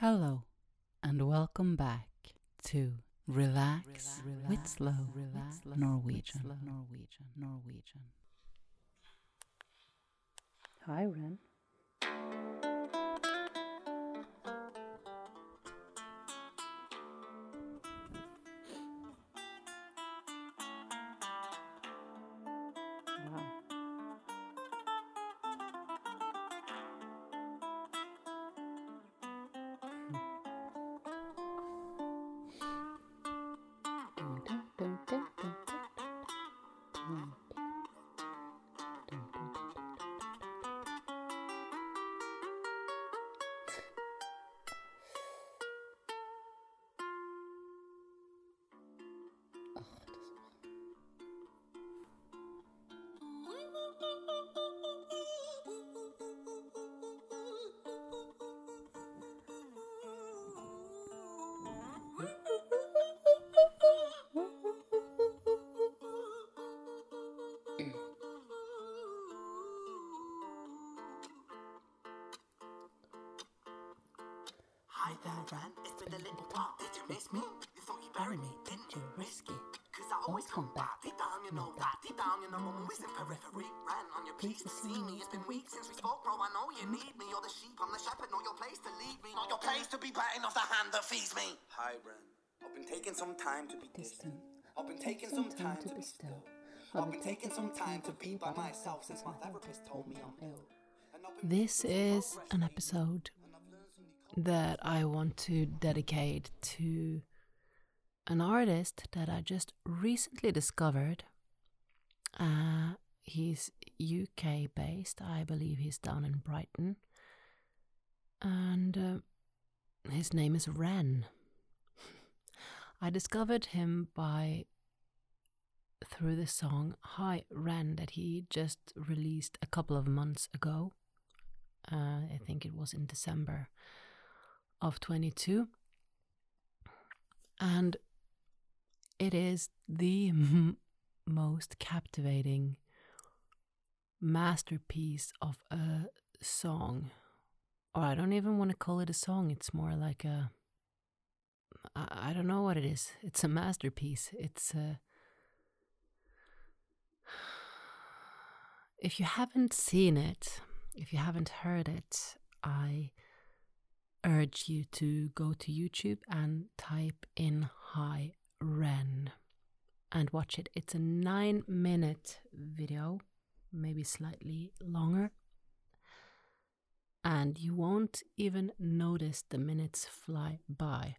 Hello, and welcome back to Relax, with Slow Norwegian. Norwegian. Norwegian. Hi, Ren. That. Deep down, you know I'm always in periphery. Ran on your pleased to see me. It's been weeks since we spoke, bro. I know you need me. You're the sheep, I'm the shepherd. Not your place to lead me. Not your place to be biting off the hand that feeds me. Hi, Ran. I've been taking some time to be distant. I've been taking some time to be still. I've been taking some time to be by myself since my therapist told me I'm ill. And I've been This is an episode that I want to dedicate to an artist that I just recently discovered. Uh, he's UK based, I believe he's down in Brighton. And uh, his name is Ren. I discovered him by through the song Hi Ren that he just released a couple of months ago. Uh, I think it was in December of 22. And it is the most captivating masterpiece of a song. Or I don't even want to call it a song, it's more like a. I, I don't know what it is. It's a masterpiece. It's a. If you haven't seen it, if you haven't heard it, I urge you to go to YouTube and type in High Ren and watch it. It's a nine minute video, maybe slightly longer, and you won't even notice the minutes fly by.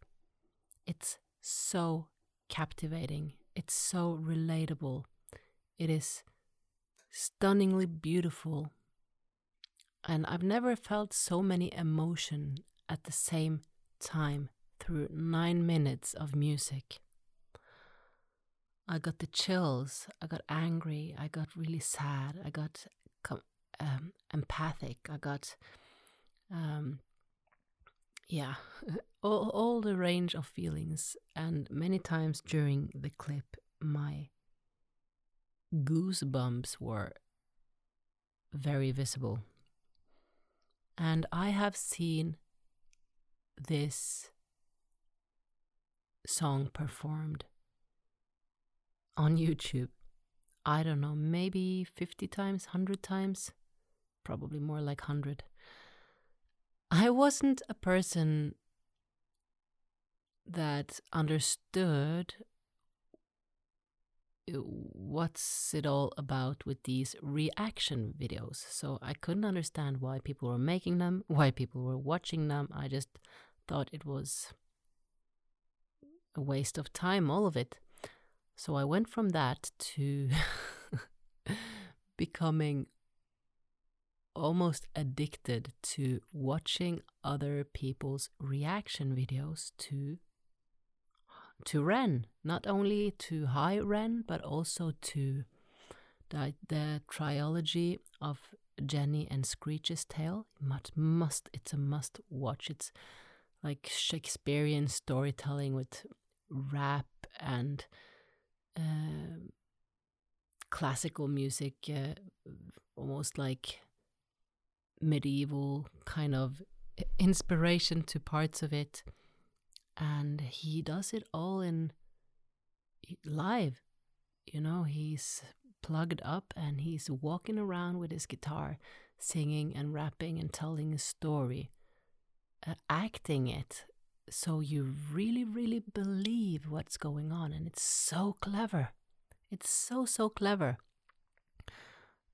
It's so captivating, it's so relatable, it is stunningly beautiful. And I've never felt so many emotion at the same time through nine minutes of music. I got the chills, I got angry, I got really sad, I got um, empathic, I got, um, yeah, all, all the range of feelings. And many times during the clip, my goosebumps were very visible. And I have seen this song performed on YouTube. I don't know, maybe 50 times, 100 times, probably more like 100. I wasn't a person that understood what's it all about with these reaction videos. So I couldn't understand why people were making them, why people were watching them. I just thought it was a waste of time, all of it. So I went from that to becoming almost addicted to watching other people's reaction videos to to Ren, not only to High Ren, but also to the, the trilogy of Jenny and Screech's Tale. Must, must it's a must watch. It's like Shakespearean storytelling with rap and uh, classical music, uh, almost like medieval kind of inspiration to parts of it. And he does it all in live. You know, he's plugged up and he's walking around with his guitar, singing and rapping and telling a story, uh, acting it so you really, really believe what's going on. And it's so clever. It's so, so clever.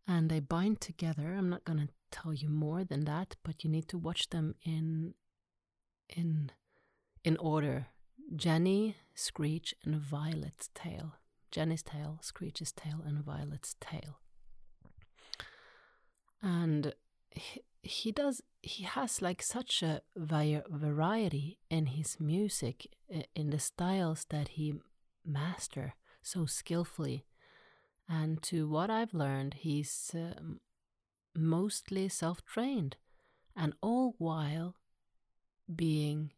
And they bind together. I'm not going to tell you more than that, but you need to watch them in in in order. Jenny, Screech, and Violet's tail. Jenny's tail, Screech's tail, and Violet's tail. And he, does he has like such a variety in his music in the styles that he master so skillfully. And to what i've learned he's um, mostly self-trained and all while being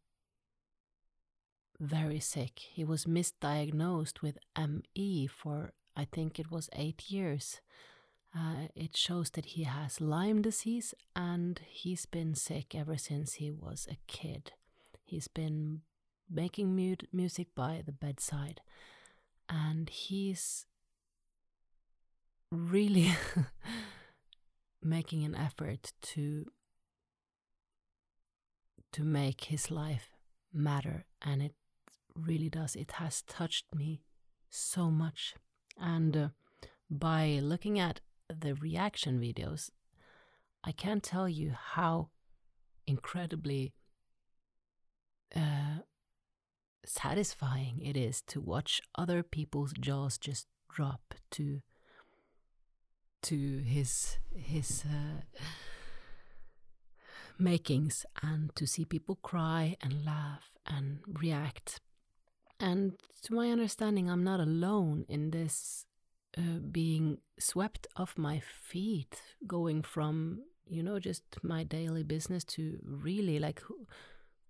very sick. He was misdiagnosed with me for i think it was 8 years uh, it shows that he has Lyme disease and he's been sick ever since he was a kid. He's been making mu music by the bedside and he's really making an effort to to make his life matter and it really does it has touched me so much and uh, by looking at the reaction videos, I can't tell you how incredibly uh, satisfying it is to watch other people's jaws just drop to to his his uh, makings and to see people cry and laugh and react. And to my understanding i'm not alone in this uh, being swept off my feet, going from, you know, just my daily business to really like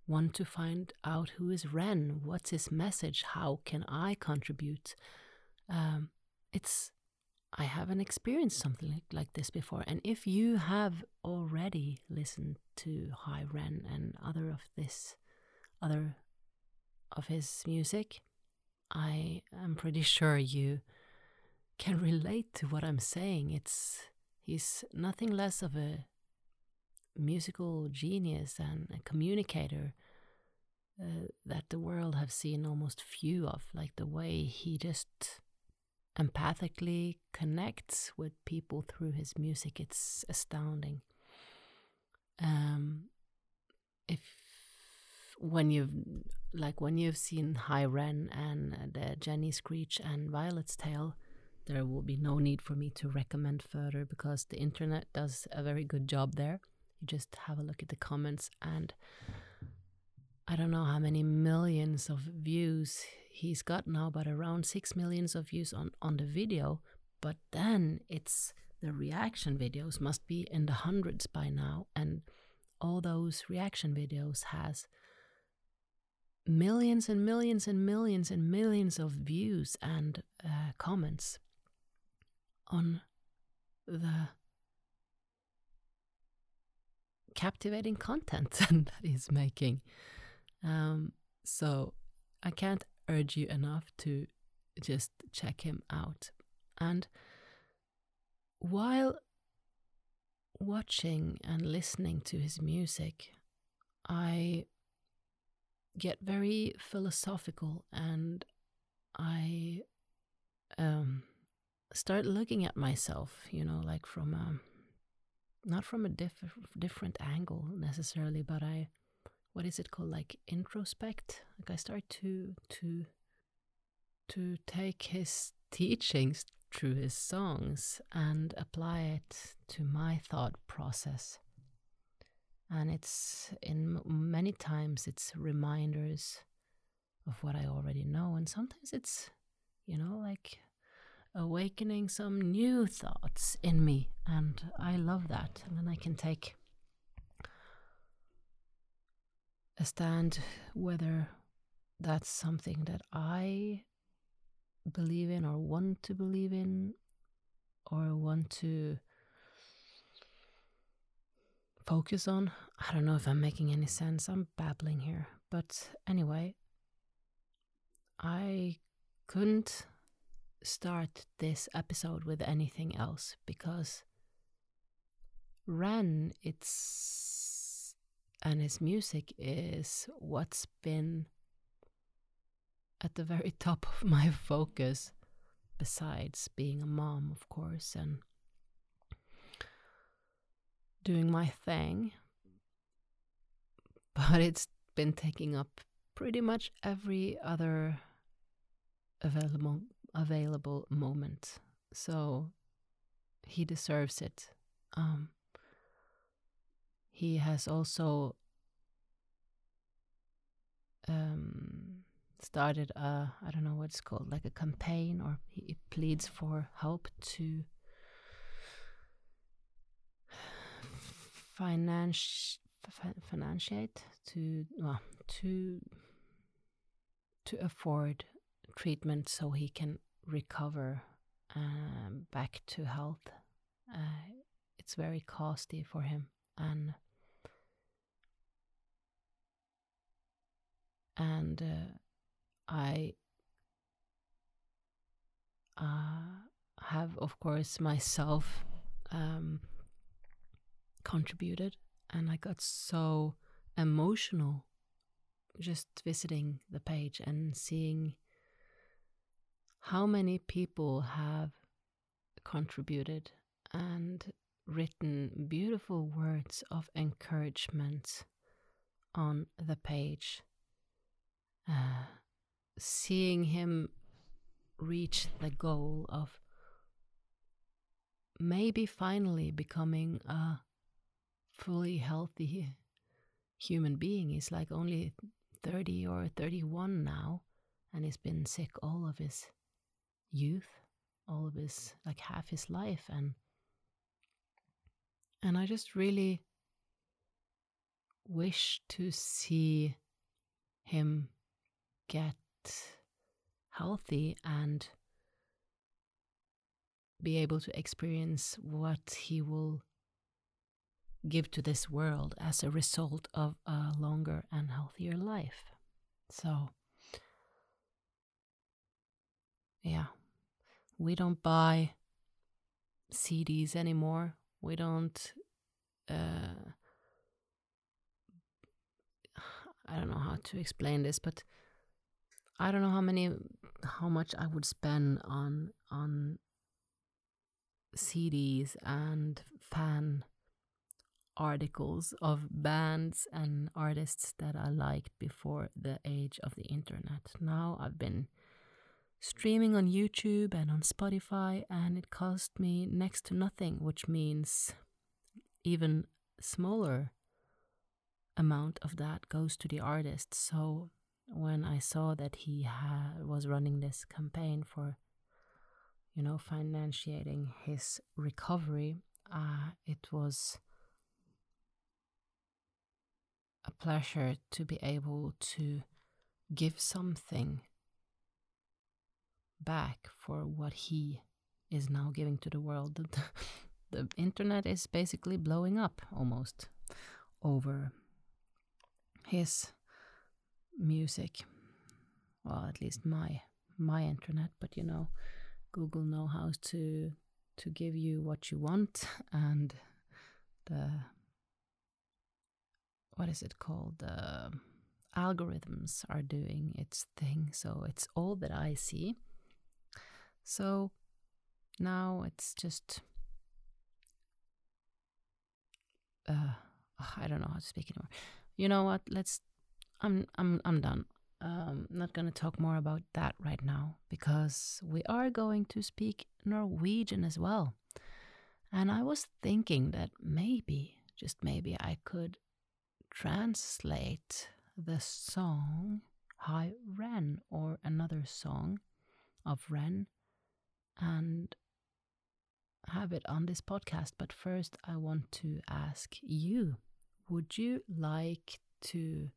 want to find out who is Ren, what's his message, how can I contribute. Um, it's, I haven't experienced something like, like this before. And if you have already listened to High Ren and other of this, other of his music, I am pretty sure you can relate to what I'm saying. It's he's nothing less of a musical genius and a communicator uh, that the world have seen almost few of. Like the way he just empathically connects with people through his music, it's astounding. Um, if when you've like when you've seen High Ren and the Jenny Screech and Violet's Tale, there will be no need for me to recommend further because the internet does a very good job there. You just have a look at the comments, and I don't know how many millions of views he's got now, but around six millions of views on, on the video. But then it's the reaction videos must be in the hundreds by now, and all those reaction videos has millions and millions and millions and millions of views and uh, comments on the captivating content that he's making. Um, so I can't urge you enough to just check him out. And while watching and listening to his music, I get very philosophical and I um, start looking at myself, you know, like from a not from a diff- different angle necessarily, but I what is it called like introspect? Like I start to to to take his teachings through his songs and apply it to my thought process. And it's in many times it's reminders of what I already know, and sometimes it's, you know, like awakening some new thoughts in me. And I love that. And then I can take a stand whether that's something that I believe in or want to believe in or want to focus on. I don't know if I'm making any sense. I'm babbling here. But anyway, I couldn't start this episode with anything else because Ren, it's and his music is what's been at the very top of my focus, besides being a mom, of course, and doing my thing. But it's been taking up pretty much every other available available moment. So he deserves it. Um, he has also um, started a I don't know what it's called, like a campaign, or he pleads for help to finance financiate to well to to afford treatment so he can recover um, back to health. Uh, it's very costly for him, and and uh, I uh, have, of course, myself um, contributed, and I got so emotional just visiting the page and seeing how many people have contributed and written beautiful words of encouragement on the page. Uh, seeing him reach the goal of maybe finally becoming a fully healthy human being. He's like only 30 or 31 now, and he's been sick all of his youth, all of his, like half his life. And, and I just really wish to see him get healthy and be able to experience what he will give to this world as a result of a longer and healthier life. So, yeah, we don't buy CDs anymore. We don't. Uh, I don't know how to explain this, but I don't know how many how much I would spend on on CDs and fan articles of bands and artists that I liked before the age of the internet. Now I've been streaming on YouTube and on Spotify and it cost me next to nothing, which means even smaller amount of that goes to the artist. So when I saw that he ha- was running this campaign for, you know, financiating his recovery, uh, it was a pleasure to be able to give something back for what he is now giving to the world. the, internet is basically blowing up almost over his music. Well, at least my my internet, but you know, Google know how to to give you what you want and the what is it called? The algorithms are doing its thing, so it's all that I see. So now it's just uh, I don't know how to speak anymore. You know what? Let's I'm I'm I'm done. Um, not gonna talk more about that right now because we are going to speak Norwegian as well. And I was thinking that maybe, just maybe, I could translate the song Hi Ren or another song of Ren and have it on this podcast. But first, I want to ask you would you like to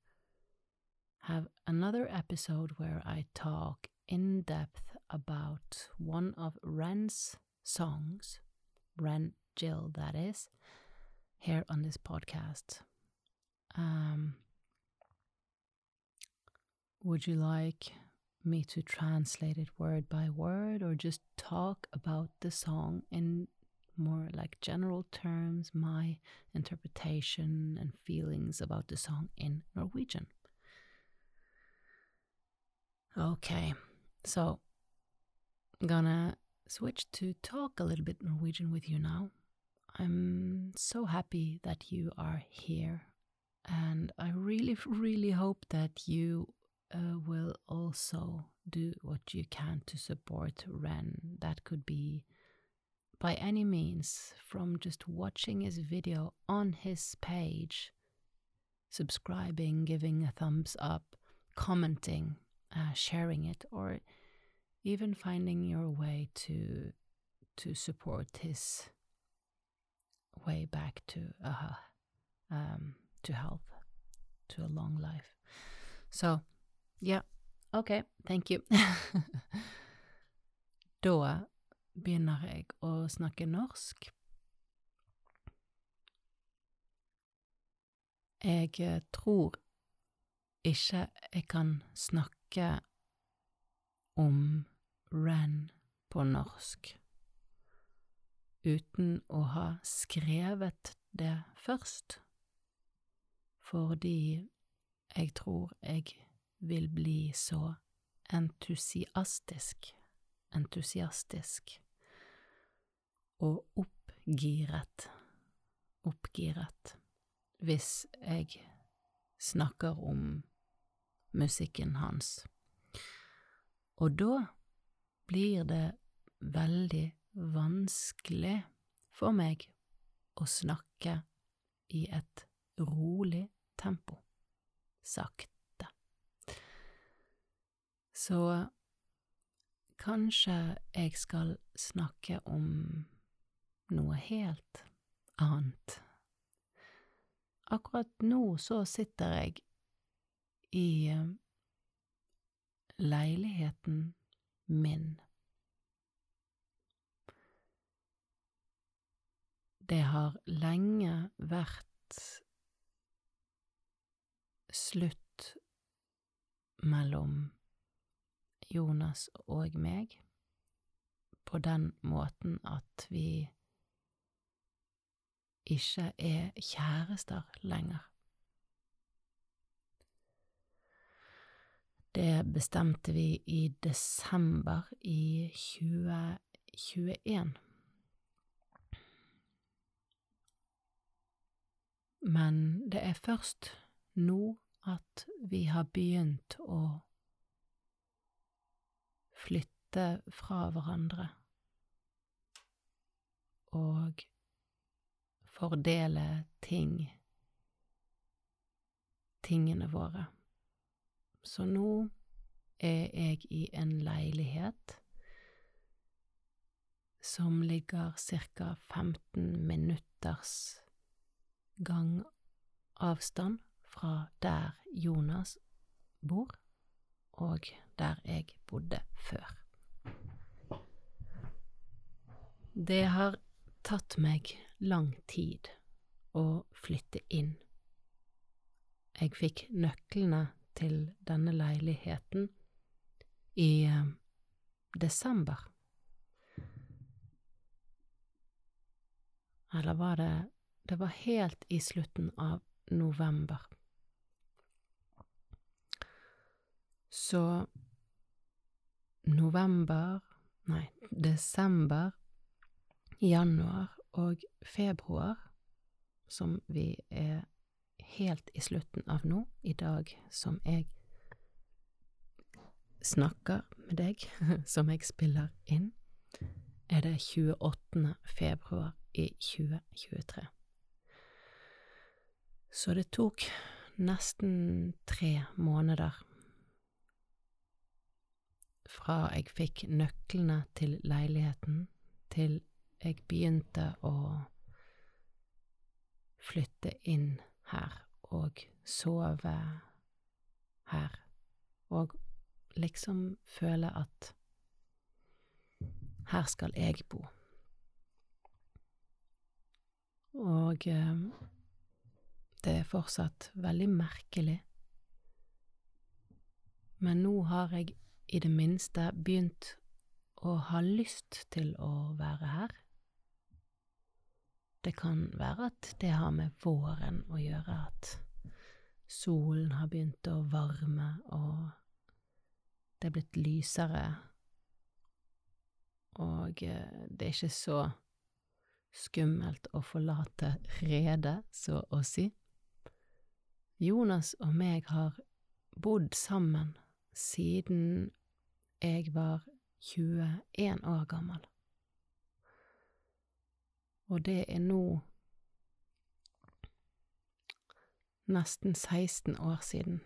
have another episode where I talk in depth about one of Ren's songs, Ren Jill, that is, here on this podcast. Um, would you like me to translate it word by word or just talk about the song in more like general terms, my interpretation and feelings about the song in Norwegian? Okay, so I'm gonna switch to talk a little bit Norwegian with you now. I'm so happy that you are here, and I really, really hope that you uh, will also do what you can to support Ren. That could be by any means from just watching his video on his page, subscribing, giving a thumbs up, commenting, uh, sharing it, or even finding your way to to support his way back to uh, um, to health, to a long life. So, yeah, ok, thank you. da begynner jeg å snakke norsk. Jeg eh, tror ikke jeg kan snakke om Ren på norsk uten å ha skrevet det først, fordi jeg tror jeg vil bli så entusiastisk, entusiastisk og oppgiret, oppgiret, hvis jeg snakker om musikken hans. Og da blir det veldig vanskelig for meg å snakke i et rolig tempo, sakte. Så kanskje jeg skal snakke om noe helt annet. Akkurat nå så sitter jeg i leiligheten min. Det har lenge vært slutt mellom Jonas og meg, på den måten at vi ikke er kjærester lenger. Det bestemte vi i desember i 2021. Men det er først nå at vi har begynt å flytte fra hverandre og fordele ting, tingene våre. Så nå er jeg i en leilighet som ligger ca. 15 minutters gangavstand fra der Jonas bor, og der jeg bodde før. Det har tatt meg lang tid å flytte inn. Jeg fikk nøklene til denne leiligheten i eh, desember. Eller var det Det var helt i slutten av november. Så november Nei, desember, januar og februar, som vi er helt i slutten av nå, i dag som jeg snakker med deg, som jeg spiller inn, er det 28. februar i 2023. Så det tok nesten tre måneder fra jeg fikk nøklene til leiligheten, til jeg begynte å flytte inn her og sove her, og liksom føle at her skal jeg bo. Og eh, det er fortsatt veldig merkelig. Men nå har jeg i det minste begynt å ha lyst til å være her. Det kan være at det har med våren å gjøre, at solen har begynt å varme, og det er blitt lysere, og eh, det er ikke så skummelt å forlate redet, så å si. Jonas og meg har bodd sammen siden jeg var 21 år gammel. Og det er nå nesten 16 år siden,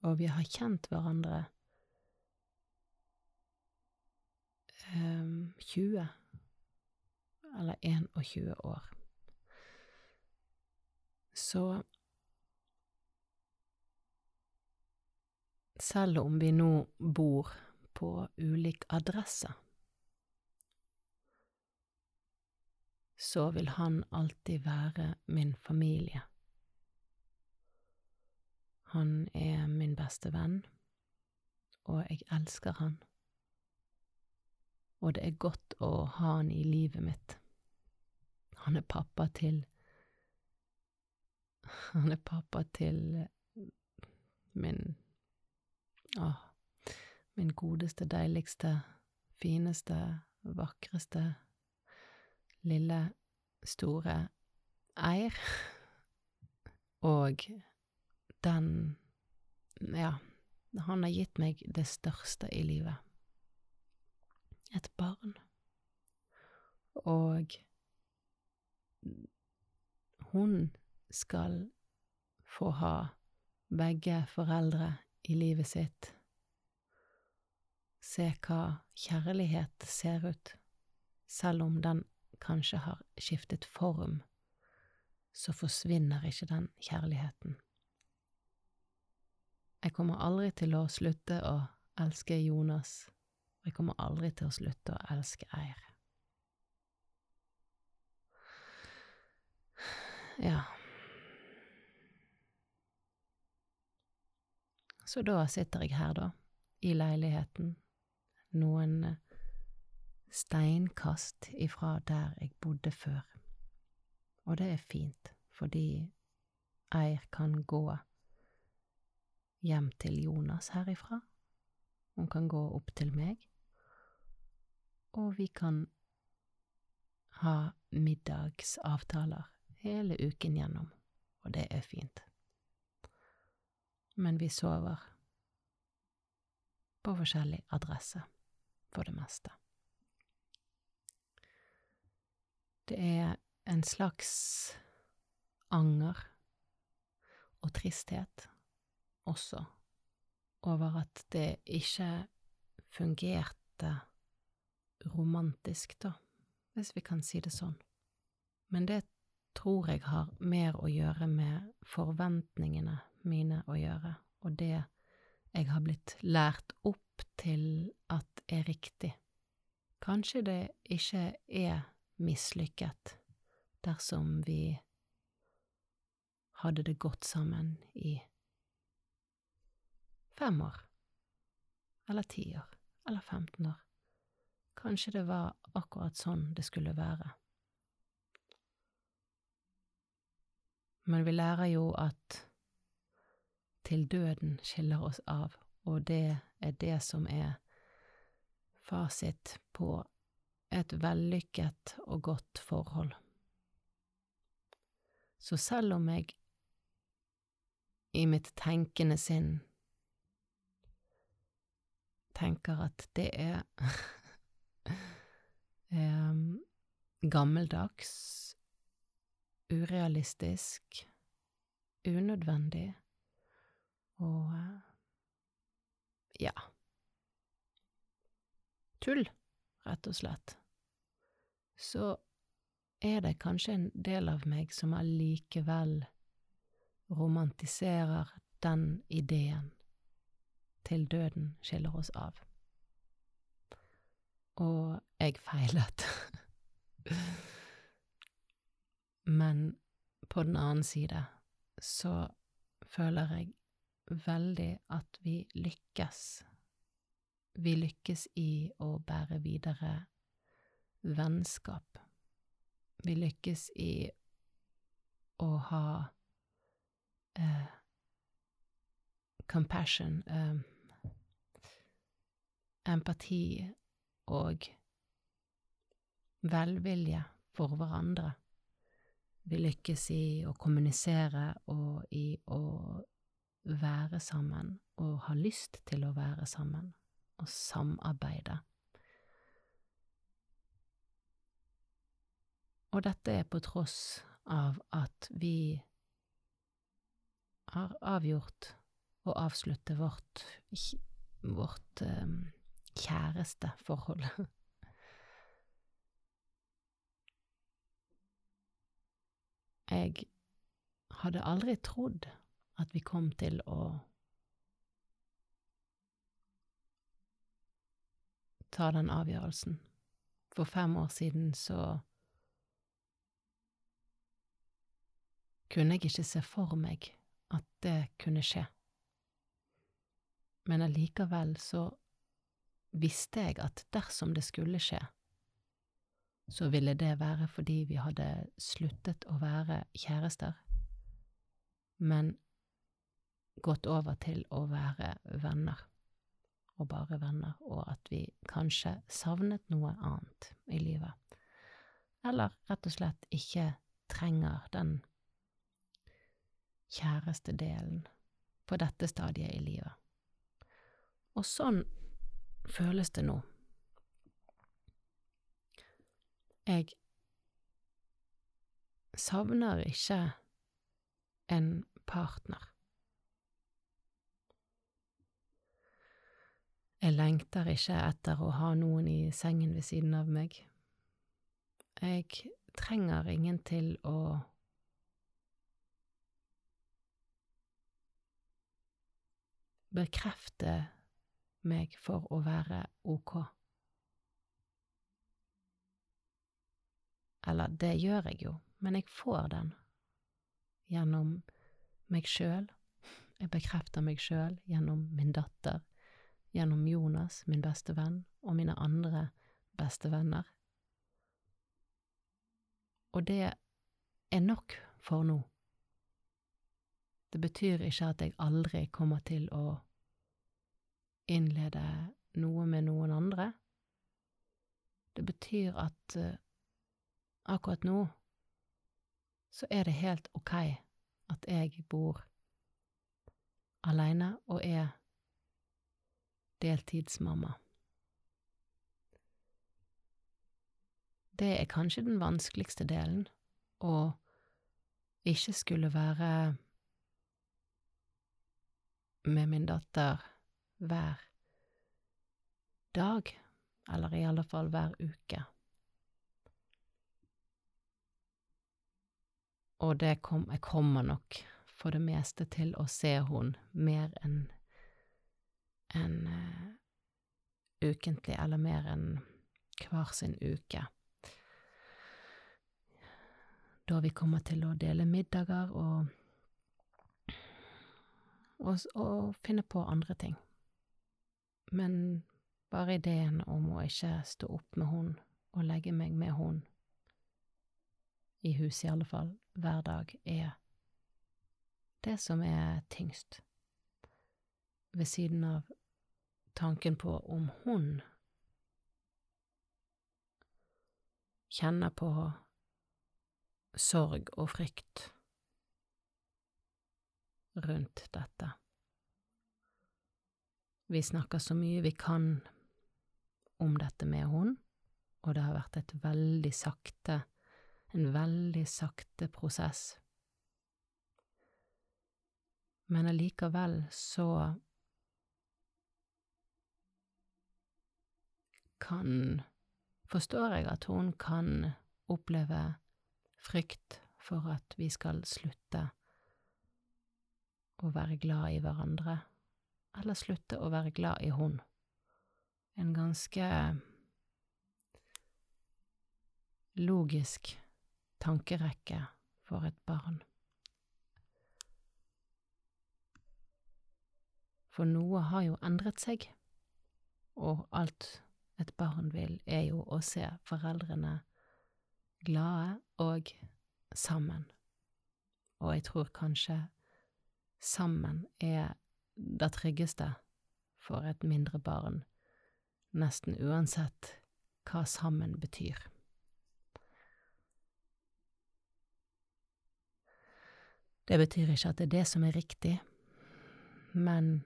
og vi har kjent hverandre um, 20 eller 21 år. Så selv om vi nå bor på ulik adresse, så vil han alltid være min familie. Han er min beste venn, og jeg elsker han. Og det er godt å ha han i livet mitt. Han er pappa til Han er pappa til min Åh, min godeste, deiligste, fineste, vakreste, lille, store Eir. Og den Ja, han har gitt meg det største i livet. Et barn. Og hun skal få ha begge foreldre i livet sitt. Se hva kjærlighet ser ut, selv om den kanskje har skiftet form, så forsvinner ikke den kjærligheten. Jeg kommer aldri til å slutte å elske Jonas, og jeg kommer aldri til å slutte å elske Eir. Ja. Så da sitter jeg her, da, i leiligheten, noen eh, steinkast ifra der jeg bodde før. Og det er fint, fordi Eir kan gå hjem til Jonas herifra, hun kan gå opp til meg, og vi kan ha middagsavtaler hele uken gjennom, og det er fint men vi sover på forskjellig adresse, for det meste. Det er en slags anger og tristhet også over at det ikke fungerte romantisk, da, hvis vi kan si det sånn. Men det tror jeg har mer å gjøre med forventningene mine å gjøre, og det jeg har blitt lært opp til at er riktig. Kanskje det ikke er mislykket dersom vi hadde det godt sammen i fem år, eller ti år, eller 15 år. Kanskje det var akkurat sånn det skulle være. Men vi lærer jo at til døden skiller oss av, og det er det som er fasit på et vellykket og godt forhold. Så selv om jeg i mitt tenkende sinn tenker at det er um, gammeldags, urealistisk, unødvendig, og eh, ja tull, rett og slett, så er det kanskje en del av meg som allikevel romantiserer den ideen til døden skiller oss av. Og jeg feilet. Men på den annen side så føler jeg veldig at vi lykkes. Vi lykkes i å bære videre vennskap. Vi lykkes i å ha eh, compassion, eh, empati og velvilje for hverandre. Vi lykkes i å kommunisere og i å være sammen og ha lyst til å være sammen og samarbeide. Og dette er på tross av at vi har avgjort å avslutte vårt, vårt um, kjæresteforhold. Jeg hadde aldri trodd at vi kom til å ta den avgjørelsen. For fem år siden så kunne jeg ikke se for meg at det kunne skje. Men allikevel så visste jeg at dersom det skulle skje, så ville det være fordi vi hadde sluttet å være kjærester, men gått over til å være venner, og bare venner, og at vi kanskje savnet noe annet i livet, eller rett og slett ikke trenger den kjæreste delen på dette stadiet i livet. Og sånn føles det nå. Jeg savner ikke en partner. Jeg lengter ikke etter å ha noen i sengen ved siden av meg. Jeg trenger ingen til å bekrefte meg for å være ok. Eller, det gjør jeg jo, men jeg får den gjennom meg sjøl. Jeg bekrefter meg sjøl gjennom min datter, gjennom Jonas, min beste venn, og mine andre beste venner. Og det er nok for nå. Det betyr ikke at jeg aldri kommer til å innlede noe med noen andre. Det betyr at uh, akkurat nå så er det helt ok at jeg bor aleine og er deltidsmamma. Det er kanskje den vanskeligste delen, å ikke skulle være med min datter hver dag, eller i alle fall hver uke. Og kom, jeg kommer nok for det meste til å se hun mer enn en, uh, ukentlig, eller mer enn hver sin uke. Da vi kommer til å dele middager og og, og finne på andre ting. Men bare ideen om å ikke stå opp med hun og legge meg med hun, i huset i alle fall, hver dag, er det som er tyngst, ved siden av tanken på om hun kjenner på sorg og frykt rundt dette. Vi snakker så mye vi kan om dette med hun, og det har vært et veldig sakte, en veldig sakte prosess. Men allikevel så kan Forstår jeg at hun kan oppleve frykt for at vi skal slutte å være glad i hverandre, eller slutte å være glad i hun? En ganske logisk tankerekke for et barn. For noe har jo endret seg, og alt et barn vil, er jo å se foreldrene glade og sammen. Og jeg tror kanskje sammen er det tryggeste for et mindre barn, nesten uansett hva sammen betyr. Det betyr ikke at det er det som er riktig, men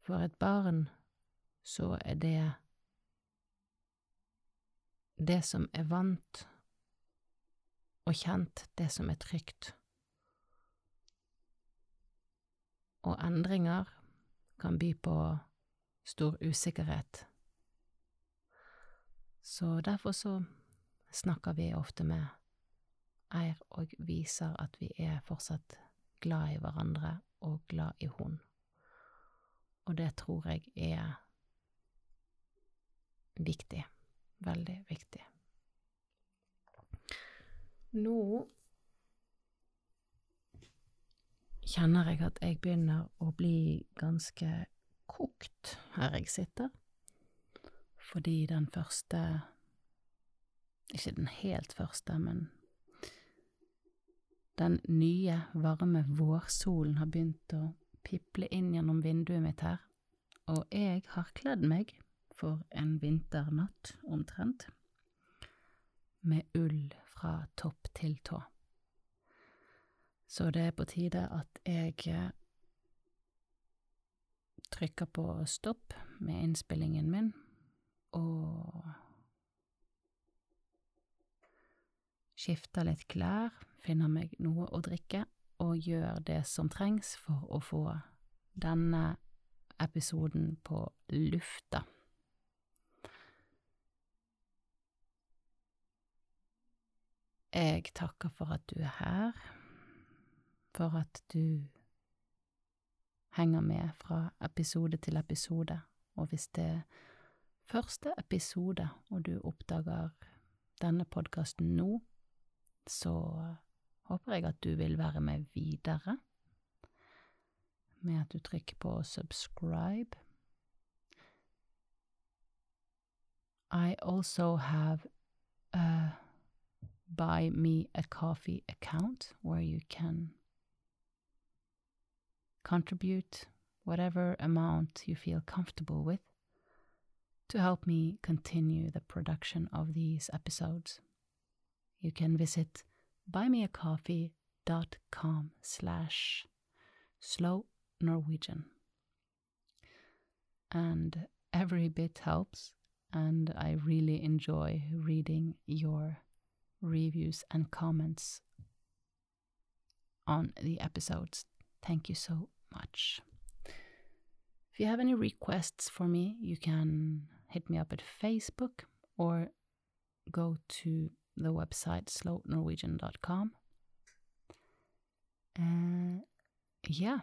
for et barn så er det det som er vant og kjent, det som er trygt. Og endringer kan by på stor usikkerhet. Så derfor så snakker vi ofte med Eir og viser at vi er fortsatt glad i hverandre og glad i hun. Og det tror jeg er viktig. Veldig viktig. Nå kjenner jeg at jeg begynner å bli ganske kokt her jeg sitter, fordi den første Ikke den helt første, men den nye, varme vårsolen har begynt å piple inn gjennom vinduet mitt her, og jeg har kledd meg for en vinternatt, omtrent, med ull fra topp til tå. Så det er på tide at jeg eh, trykker på stopp med innspillingen min, og skifter litt klær, finner meg noe å drikke, og gjør det som trengs for å få denne episoden på lufta. Jeg takker for at du er her for at du henger med fra episode til episode, og hvis det er første episode og du oppdager denne podkasten nå, så håper jeg at du vil være med videre med at du trykker på subscribe. I also have a buy me a coffee account where you can contribute whatever amount you feel comfortable with to help me continue the production of these episodes. You can visit buymeacoffee.com slash slow Norwegian. And every bit helps, and I really enjoy reading your reviews and comments on the episodes. Thank you so much. If you have any requests for me, you can hit me up at Facebook or go to the website slownorwegian.com. Uh, yeah,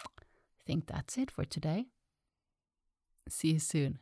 I think that's it for today. See you soon.